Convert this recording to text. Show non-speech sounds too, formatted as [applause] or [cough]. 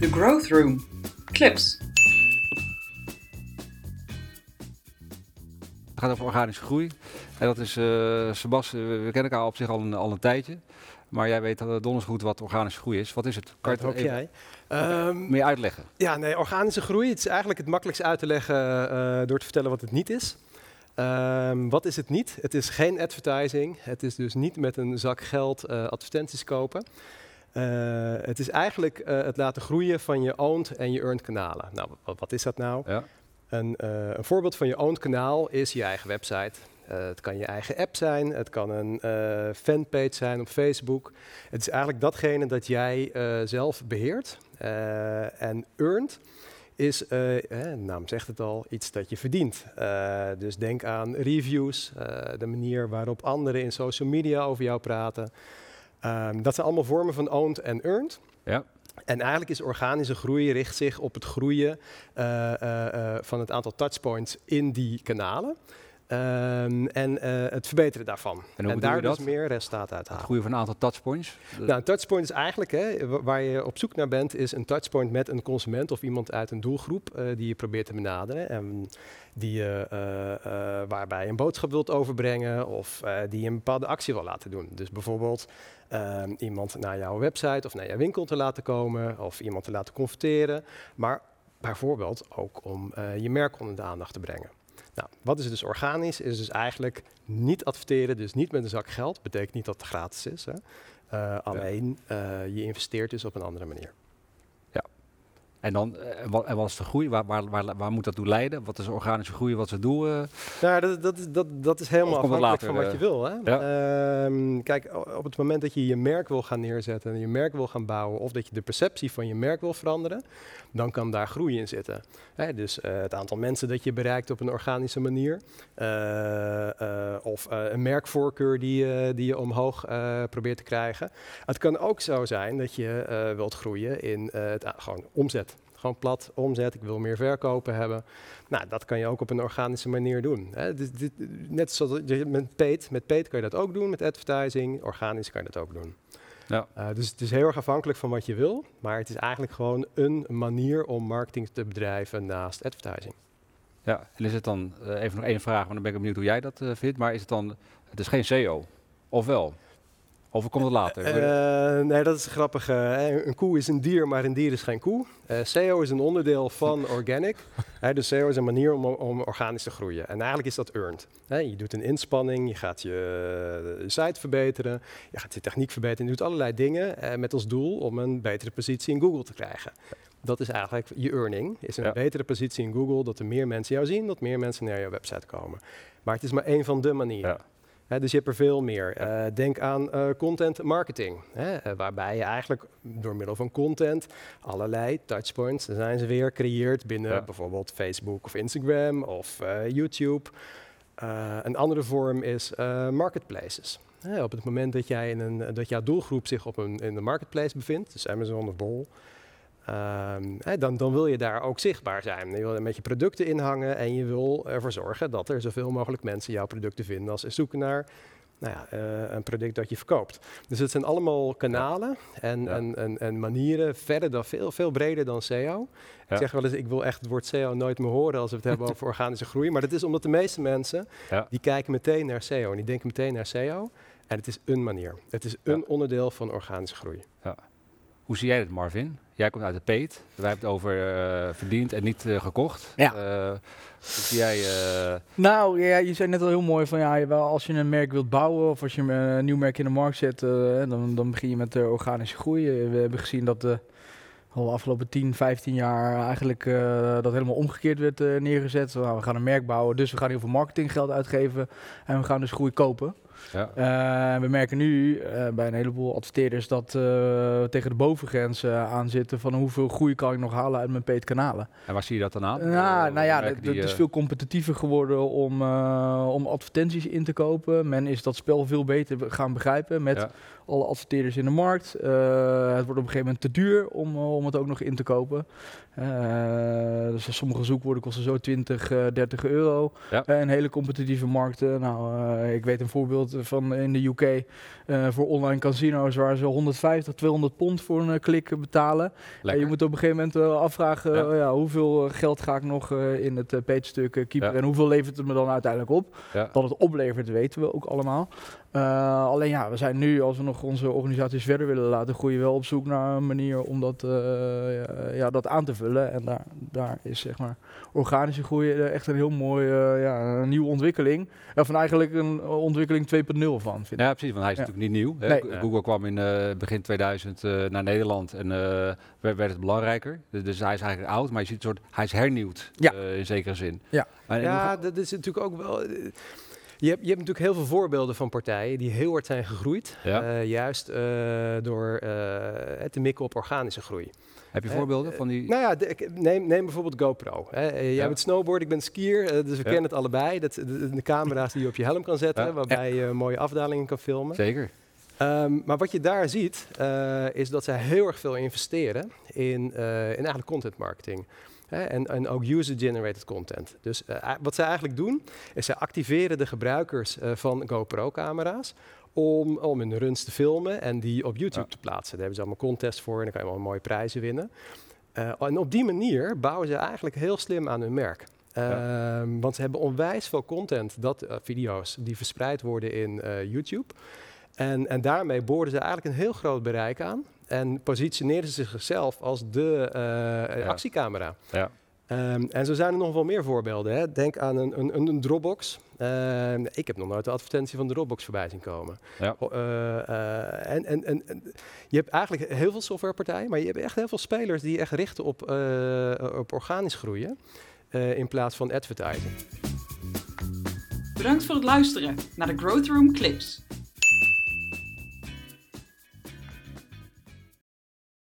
The Growth Room. Clips. Het gaat over organische groei. En dat is, uh, Sebas, we, we kennen elkaar op zich al een, al een tijdje. Maar jij weet donders goed wat organische groei is. Wat is het? Kan je het jij? Um, meer uitleggen? Ja, nee, organische groei. Het is eigenlijk het makkelijkst uit te leggen uh, door te vertellen wat het niet is. Um, wat is het niet? Het is geen advertising. Het is dus niet met een zak geld uh, advertenties kopen. Uh, het is eigenlijk uh, het laten groeien van je owned en je earned kanalen. Nou, wat, wat is dat nou? Ja. Een, een, voorbeeld van je owned kanaal is je eigen website. het kan je eigen app zijn, het kan een fanpage zijn op Facebook. Het is eigenlijk datgene dat jij zelf beheert en earned is, de naam zegt het al, iets dat je verdient. Dus denk aan reviews, de manier waarop anderen in social media over jou praten. Um, dat zijn allemaal vormen van owned en earned. Ja. En eigenlijk is organische groei richt zich op het groeien van het aantal touchpoints in die kanalen. Um, en uh, het verbeteren daarvan. En, en daar dus meer resultaat uit halen. Het groeien van een aantal touchpoints? Nou, een touchpoint is eigenlijk, hè, waar je op zoek naar bent, is een touchpoint met een consument of iemand uit een doelgroep uh, die je probeert te benaderen. En die, uh, waarbij je een boodschap wilt overbrengen of die een bepaalde actie wil laten doen. Dus bijvoorbeeld ehm, iemand naar jouw website of naar jouw winkel te laten komen of iemand te laten converteren. Maar bijvoorbeeld ook om je merk onder de aandacht te brengen. Nou, wat is dus organisch? Is dus eigenlijk niet adverteren, dus niet met een zak geld. Betekent niet dat het gratis is. Hè? Uh, alleen uh, je investeert dus op een andere manier. En dan, eh, en wat, is de groei? Waar, waar, waar, waar, moet dat toe leiden? Wat is organische groei? Wat is het doel? Uh? Nou, dat, dat, dat, dat is helemaal afhankelijk later, van wat uh, je wil. Hè? Ja. Um, kijk, op het moment dat je je merk wil gaan neerzetten en je merk wil gaan bouwen, of dat je de perceptie van je merk wil veranderen, dan kan daar groei in zitten. Hè? Dus het aantal mensen dat je bereikt op een organische manier, of een merkvoorkeur die, die je omhoog probeert te krijgen. Het kan ook zo zijn dat je wilt groeien in het gewoon omzet gewoon plat omzet, ik wil meer verkopen hebben. Nou, dat kan je ook op een organische manier doen. Hè. Dit, dit, net zoals met paid. Met paid kan je dat ook doen, met advertising. Organisch kan je dat ook doen. Ja. Uh, dus het is heel erg afhankelijk van wat je wil. Maar het is eigenlijk gewoon een manier om marketing te bedrijven naast advertising. Ja, en is het dan, uh, even nog één vraag, maar dan ben ik benieuwd hoe jij dat uh, vindt. Maar is het dan, het is geen SEO, of wel? Of komt het later? Uh, nee, dat is grappig. Uh, een koe is een dier, maar een dier is geen koe. Uh, SEO is een onderdeel van [laughs] organic. dus SEO is een manier om, om, organisch te groeien. En eigenlijk is dat earned. je doet een inspanning, je gaat je site verbeteren, je gaat je techniek verbeteren. Je doet allerlei dingen met als doel om een betere positie in Google te krijgen. Dat is eigenlijk je earning. Is een ja. betere positie in Google, dat er meer mensen jou zien, dat meer mensen naar jouw website komen. Maar het is maar één van de manieren. Ja dus je hebt er veel meer. Uh, denk aan uh, content marketing, hè, uh, waarbij je eigenlijk door middel van content allerlei touchpoints, daar zijn ze weer, creëert binnen ja. bijvoorbeeld Facebook of Instagram of YouTube. een andere vorm is marketplaces. op het moment dat, jij in een, dat jouw doelgroep zich op een, in de marketplace bevindt, dus Amazon of Bol, Um, hè, dan, dan, wil je daar ook zichtbaar zijn. Je wil er met je producten inhangen en je wil ervoor zorgen dat er zoveel mogelijk mensen jouw producten vinden als ze zoeken naar nou ja, uh, een product dat je verkoopt. Dus het zijn allemaal kanalen ja. En, ja. en, en, en, manieren verder dan veel, veel breder dan SEO. Ik zeg wel eens, ik wil echt het woord SEO nooit meer horen als we het hebben [laughs] over organische groei. Maar dat is omdat de meeste mensen, die kijken meteen naar SEO en die denken meteen naar SEO. En het is een manier. Het is een onderdeel van organische groei. Hoe zie jij het, Marvin? Jij komt uit de peet. Wij hebben het over uh, verdiend en niet uh, gekocht. Ja. Uh, zie jij... Nou, ja, je zei net al heel mooi van ja, wel, als je een merk wilt bouwen of als je een nieuw merk in de markt zet, dan, dan begin je met de organische groei. We hebben gezien dat de al de afgelopen 10, 15 jaar eigenlijk dat helemaal omgekeerd werd neergezet. Nou, we gaan een merk bouwen, dus we gaan heel veel marketinggeld uitgeven en we gaan dus groei kopen. Ja. Uh, we merken nu uh, bij een heleboel adverteerders dat we tegen de bovengrens aan zitten van hoeveel groei kan ik nog halen uit mijn paid kanalen. En waar zie je dat dan aan? Nou, nou ja, het is veel competitiever geworden om, om advertenties in te kopen. Men is dat spel veel beter gaan begrijpen met ja. alle adverteerders in de markt. het wordt op een gegeven moment te duur om, om het ook nog in te kopen. dus sommige zoekwoorden kosten zo 20, 30 euro. Ja. in hele competitieve markten. Nou, ik weet een voorbeeld bijvoorbeeld van in de UK eh, voor online casino's waar ze 150, 200 pond voor een eh, klik betalen. En je moet op een gegeven moment wel afvragen, Ja. hoeveel eh, geld ga ik nog eh, in het page-stuk eh, keeper en hoeveel levert het me dan uiteindelijk op? Dat het oplevert weten we ook allemaal. Eh, alleen ja, we zijn nu, als we nog onze organisaties verder willen laten groeien, wel op zoek naar een manier om dat, eh, ja, ja, dat aan te vullen. En daar, daar is zeg maar organische groei eh, echt een heel mooi, eh, ja, nieuwe ontwikkeling. Ja, van eigenlijk een ontwikkeling 2.0 van, vind ik. Ja, precies, want hij is Ja. natuurlijk niet nieuw. Hè. Nee. Google kwam in eh, begin 2000 eh, naar Nederland en eh, werd, werd het belangrijker. Dus, hij is eigenlijk oud, maar je ziet een soort, hij is hernieuwd Ja. eh, in zekere zin. Ja. En- en Ja, dat is natuurlijk ook wel. Je hebt, je hebt natuurlijk heel veel voorbeelden van partijen die heel hard zijn gegroeid. Ja. eh, juist eh, door het te mikken op organische groei. heb je voorbeelden van die... Nou ja, de- neem, neem bijvoorbeeld GoPro. Jij Ja. bent snowboard, ik ben skier, dus we Ja. kennen het allebei. Dat, de, de camera's die je op je helm kan zetten, waarbij je mooie afdalingen kan filmen. Zeker. Ehm, maar wat je daar ziet, is dat zij heel erg veel investeren in, in eigenlijk content marketing. Hè, en, en ook user-generated content. Dus eh, wat zij eigenlijk doen, is zij activeren de gebruikers eh, van GoPro-camera's om, om hun runs te filmen en die op YouTube Ja. te plaatsen. Daar hebben ze allemaal contests voor en dan kan je allemaal mooie prijzen winnen. Eh, en op die manier bouwen ze eigenlijk heel slim aan hun merk. Ja. Ehm, want ze hebben onwijs veel content, dat, video's, die verspreid worden in YouTube. En, en daarmee boorden ze eigenlijk een heel groot bereik aan. En positioneerden ze zichzelf als de eh, Ja. actiecamera. Ja. Ehm, en zo zijn er nog wel meer voorbeelden. Hè. Denk aan een, een, een- Dropbox. Ehm, ik heb nog nooit de advertentie van de Dropbox voorbij zien komen. Ja. Eh, eh, en, en, en, en je hebt eigenlijk heel veel softwarepartijen, maar je hebt echt heel veel spelers die echt richten op, eh, op organisch groeien. eh, in plaats van advertising. Bedankt voor het luisteren naar de Growth Room Clips.